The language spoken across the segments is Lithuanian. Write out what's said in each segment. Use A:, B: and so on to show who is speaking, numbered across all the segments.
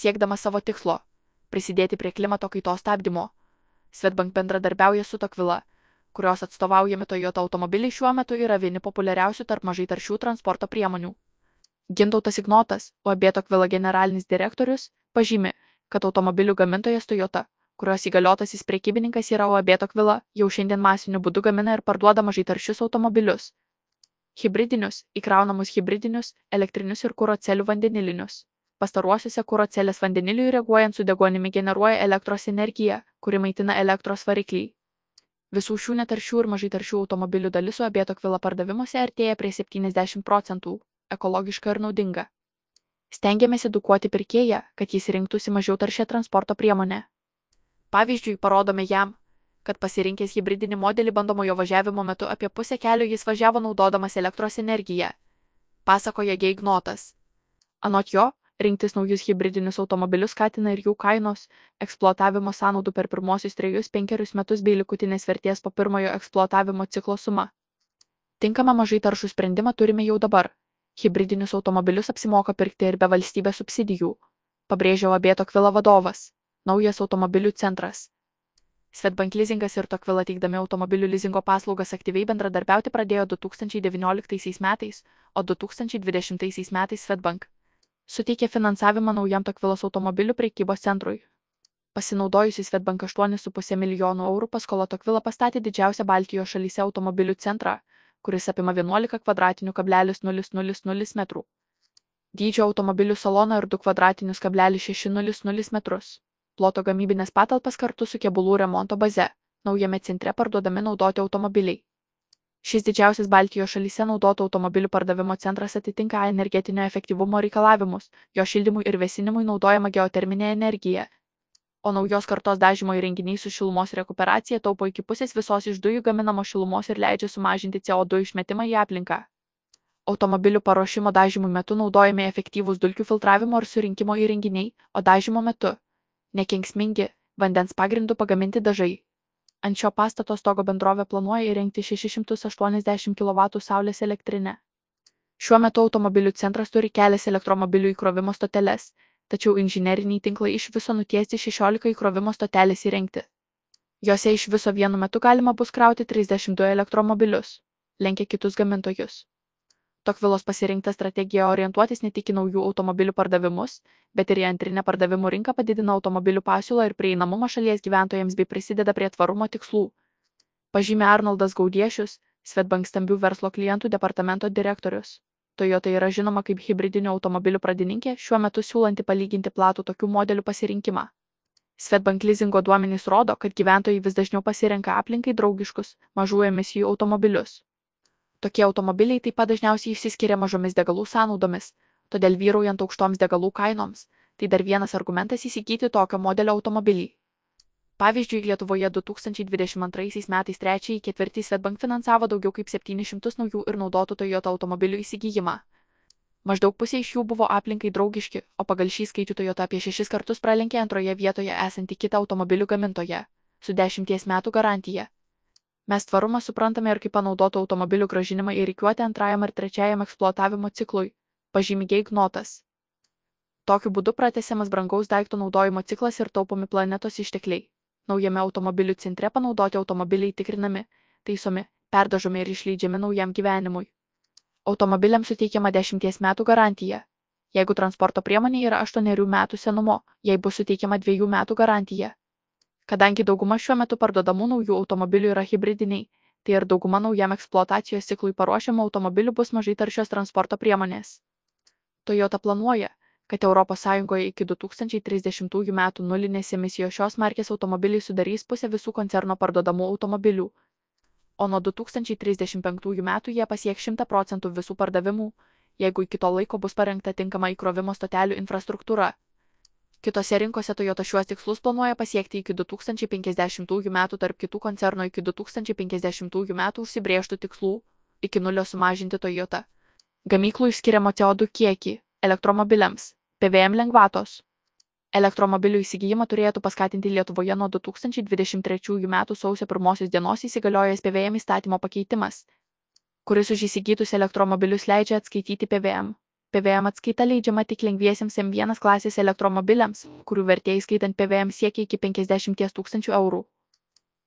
A: siekdama savo tikslo - prisidėti prie klimato kaitos stabdymo. Svetbank bendradarbiauja su Tokvila, kurios atstovaujami Toyota automobiliai šiuo metu yra vieni populiariausių tarp mažai taršių transporto priemonių. Gintautas Ignotas, UAB Tokvila generalinis direktorius, pažymi, kad automobilių gamintojas Toyota, kurios įgaliotasis priekybininkas yra UAB Tokvila, jau šiandien masiniu būdu gamina ir parduoda mažai taršius automobilius hibridinius, įkraunamus hibridinius, elektrinius ir kūro celių vandenilinius. Pastaruosiuose kūro celės vandeniliui reaguojant su degonimi generuoja elektros energiją, kuri maitina elektros variklį. Visų šių netaršių ir mažai taršių automobilių dalis su abieto kvila pardavimuose artėja prie 70 procentų - ekologiška ir naudinga. Stengiamės edukuoti pirkėją, kad jis rinktųsi mažiau taršę transporto priemonę. Pavyzdžiui, parodome jam, kad pasirinkęs hybridinį modelį bandomojo važiavimo metu apie pusę kelio jis važiavo naudodamas elektros energiją, pasakoja Geignotas. Anot jo, rinktis naujus hybridinius automobilius skatina ir jų kainos, eksploatavimo sąnaudų per pirmosius trejus penkerius metus bei likutinės vertės po pirmojo eksploatavimo ciklo suma. Tinkamą mažai taršų sprendimą turime jau dabar. Hybridinius automobilius apsimoka pirkti ir be valstybės subsidijų, pabrėžia Abėto Kvila vadovas. Naujas automobilių centras. Svetbank lizingas ir Tokvila teikdami automobilių lizingo paslaugas aktyviai bendradarbiauti pradėjo 2019 metais, o 2020 metais Svetbank suteikė finansavimą naujam Tokvilos automobilių prekybos centrui. Pasinaudojusi Svetbank 8,5 milijonų eurų paskola Tokvila pastatė didžiausią Baltijos šalyse automobilių centrą, kuris apima 11 kvadratinių kablelis 000 metrų. Dydžio automobilių saloną ir 2 kvadratinius kablelis 600 metrus ploto gamybines patalpas kartu su kėbulų remonto baze. Naujame centre parduodami naudoti automobiliai. Šis didžiausias Baltijos šalyse naudotų automobilių pardavimo centras atitinka energetinio efektyvumo reikalavimus, jo šildymui ir vėsinimui naudojama geoterminė energija. O naujos kartos dažymo įrenginiai su šilumos rekuperacija taupo iki pusės visos iš dujų gaminamos šilumos ir leidžia sumažinti CO2 išmetimą į aplinką. Automobilių paruošimo dažymų metu naudojami efektyvūs dulkių filtravimo ir surinkimo įrenginiai, o dažymo metu nekenksmingi vandens pagrindu pagaminti dažai ant šio pastato stogo bendrovė planuoja įrengti 680 kW saulės elektrinę. Šiuo metu automobilių centras turi kelias elektromobilių įkrovimo stoteles, tačiau inžineriniai tinklai iš viso nutiesti 16 įkrovimo stotelės įrengti. Jose iš viso vienu metu galima bus krauti 32 elektromobilius, lenkia kitus gamintojus. Tokvilos pasirinkta strategija orientuotis ne tik į naujų automobilių pardavimus, bet ir į antrinę pardavimų rinką padidina automobilių pasiūlą ir prieinamumą šalies gyventojams bei prisideda prie tvarumo tikslų. Pažymė Arnoldas Gaudiešius, Svetbank stambių verslo klientų departamento direktorius. Toyota yra žinoma kaip hybridinių automobilių pradininkė, šiuo metu siūlanti palyginti platų tokių modelių pasirinkimą. Svetbank leasingo duomenys rodo, kad gyventojai vis dažniau pasirenka aplinkai draugiškus, mažų emisijų automobilius. Tokie automobiliai taip pat dažniausiai išsiskiria mažomis degalų sąnaudomis, todėl vyraujant aukštoms degalų kainoms, tai dar vienas argumentas įsigyti tokio modelio automobilį. Pavyzdžiui, Lietuvoje 2022 metais trečiąjį ketvirtį Svetbank finansavo daugiau kaip 700 naujų ir naudotų Toyota automobilių įsigijimą. Maždaug pusė iš jų buvo aplinkai draugiški, o pagal šį skaičių Toyota apie šešis kartus pralenkė antroje vietoje esantį kitą automobilių gamintoją su dešimties metų garantija mes tvarumą suprantame ir kaip panaudotų automobilių grąžinimą į rikiuotę antrajam ar trečiajam eksploatavimo ciklui, pažymi Geignotas. Tokiu būdu pratesiamas brangaus daikto naudojimo ciklas ir taupomi planetos ištekliai. Naujame automobilių centre panaudoti automobiliai tikrinami, taisomi, perdažomi ir išleidžiami naujam gyvenimui. Automobiliams suteikiama 10 metų garantija. Jeigu transporto priemonė yra 8 metų senumo, jai bus suteikiama 2 metų garantija. Kadangi dauguma šiuo metu parduodamų naujų automobilių yra hybridiniai, tai ir dauguma naujam eksploatacijos ciklui paruošiamų automobilių bus mažai taršios transporto priemonės. Toyota planuoja, kad ES iki 2030 metų nulinės emisijos šios markės automobiliai sudarys pusę visų koncerno parduodamų automobilių, o nuo 2035 metų jie pasieks 100 procentų visų pardavimų, jeigu iki to laiko bus parengta tinkama įkrovimo stotelių infrastruktūra. Kitose rinkose Toyota šiuos tikslus planuoja pasiekti iki 2050 metų tarp kitų koncerno iki 2050 metų užsibrėžtų tikslų iki nulio sumažinti Toyota. Gamyklų išskiriamo CO2 kiekį elektromobiliams, PVM lengvatos. Elektromobilių įsigijimą turėtų paskatinti Lietuvoje nuo 2023 metų sausio 1 dienos įsigaliojęs PVM įstatymo pakeitimas, kuris už įsigytus elektromobilius leidžia atskaityti PVM PVM atskaita leidžiama tik lengviesiems M1 klasės elektromobiliams, kurių vertė įskaitant PVM siekia iki 50 tūkstančių eurų.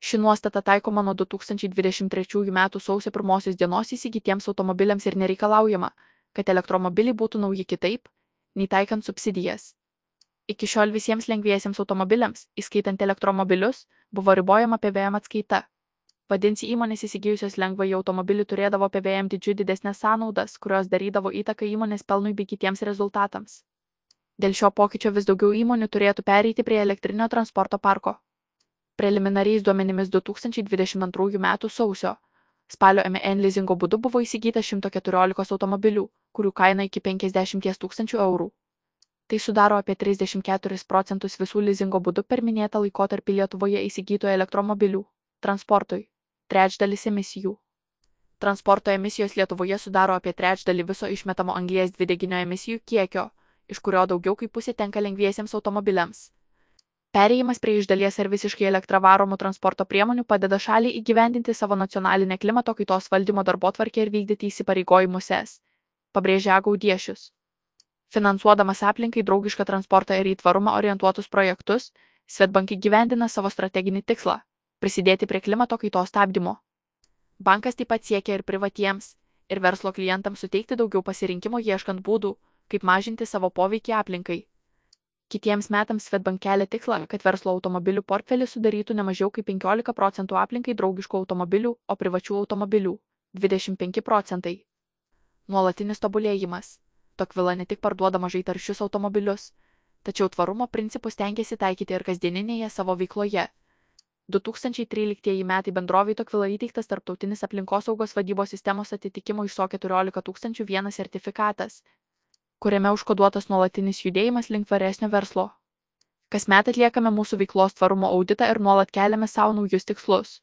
A: Ši nuostata taikoma nuo 2023 m. sausio 1 dienos įsigytiems automobiliams ir nereikalaujama, kad elektromobiliai būtų nauji kitaip, nei taikant subsidijas. Iki šiol visiems lengviesiems automobiliams, įskaitant elektromobilius, buvo ribojama PVM atskaita. Vadinsi įmonės įsigijusios lengvąjį automobilį turėdavo PVM didžiu didesnės sąnaudas, kurios darydavo įtaką įmonės pelnui bei kitiems rezultatams. Dėl šio pokyčio vis daugiau įmonių turėtų pereiti prie elektrinio transporto parko. Preliminariais duomenimis 2022 m. sausio spalio MN leasingo būdu buvo įsigyta 114 automobilių, kurių kaina iki 50 tūkstančių eurų. Tai sudaro apie 34 procentus visų leasingo būdu per minėtą laikotarpį Lietuvoje įsigytų elektromobilių. Transportui trečdalis emisijų. Transporto emisijos Lietuvoje sudaro apie trečdalį viso išmetamo anglies dvideginio emisijų kiekio, iš kurio daugiau kaip pusė tenka lengviesiems automobiliams. Perėjimas prie iš dalies ar visiškai elektravaromų transporto priemonių padeda šaliai įgyvendinti savo nacionalinę klimato kaitos valdymo darbotvarkę ir vykdyti įsipareigojimus es, pabrėžia Gaudiešius. Finansuodamas aplinkai draugišką transportą ir į tvarumą orientuotus projektus, Svetbank įgyvendina savo strateginį tikslą prisidėti prie klimato kaitos stabdymo. Bankas taip pat siekia ir privatiems, ir verslo klientams suteikti daugiau pasirinkimo ieškant būdų, kaip mažinti savo poveikį aplinkai. Kitiems metams Svetbank kelia tikslą, kad verslo automobilių portfelis sudarytų ne mažiau kaip 15 procentų aplinkai draugiškų automobilių, o privačių automobilių - 25 procentai. Nuolatinis tobulėjimas. Tokvila ne tik parduoda mažai taršius automobilius, tačiau tvarumo principus tenkėsi taikyti ir kasdieninėje savo veikloje. 2013 metai bendrovei Tokvila įteiktas tarptautinis aplinkosaugos vadybos sistemos atitikimo ISO 14001 sertifikatas, kuriame užkoduotas nuolatinis judėjimas link tvaresnio verslo. Kasmet atliekame mūsų veiklos tvarumo auditą ir nuolat keliame savo naujus tikslus.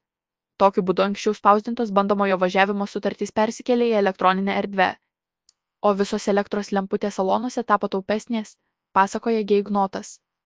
A: Tokiu būdu anksčiau spausdintos bandomojo važiavimo sutartys persikėlė į elektroninę erdvę. O visos elektros lemputės salonuose tapo taupesnės, pasakoja Geignotas.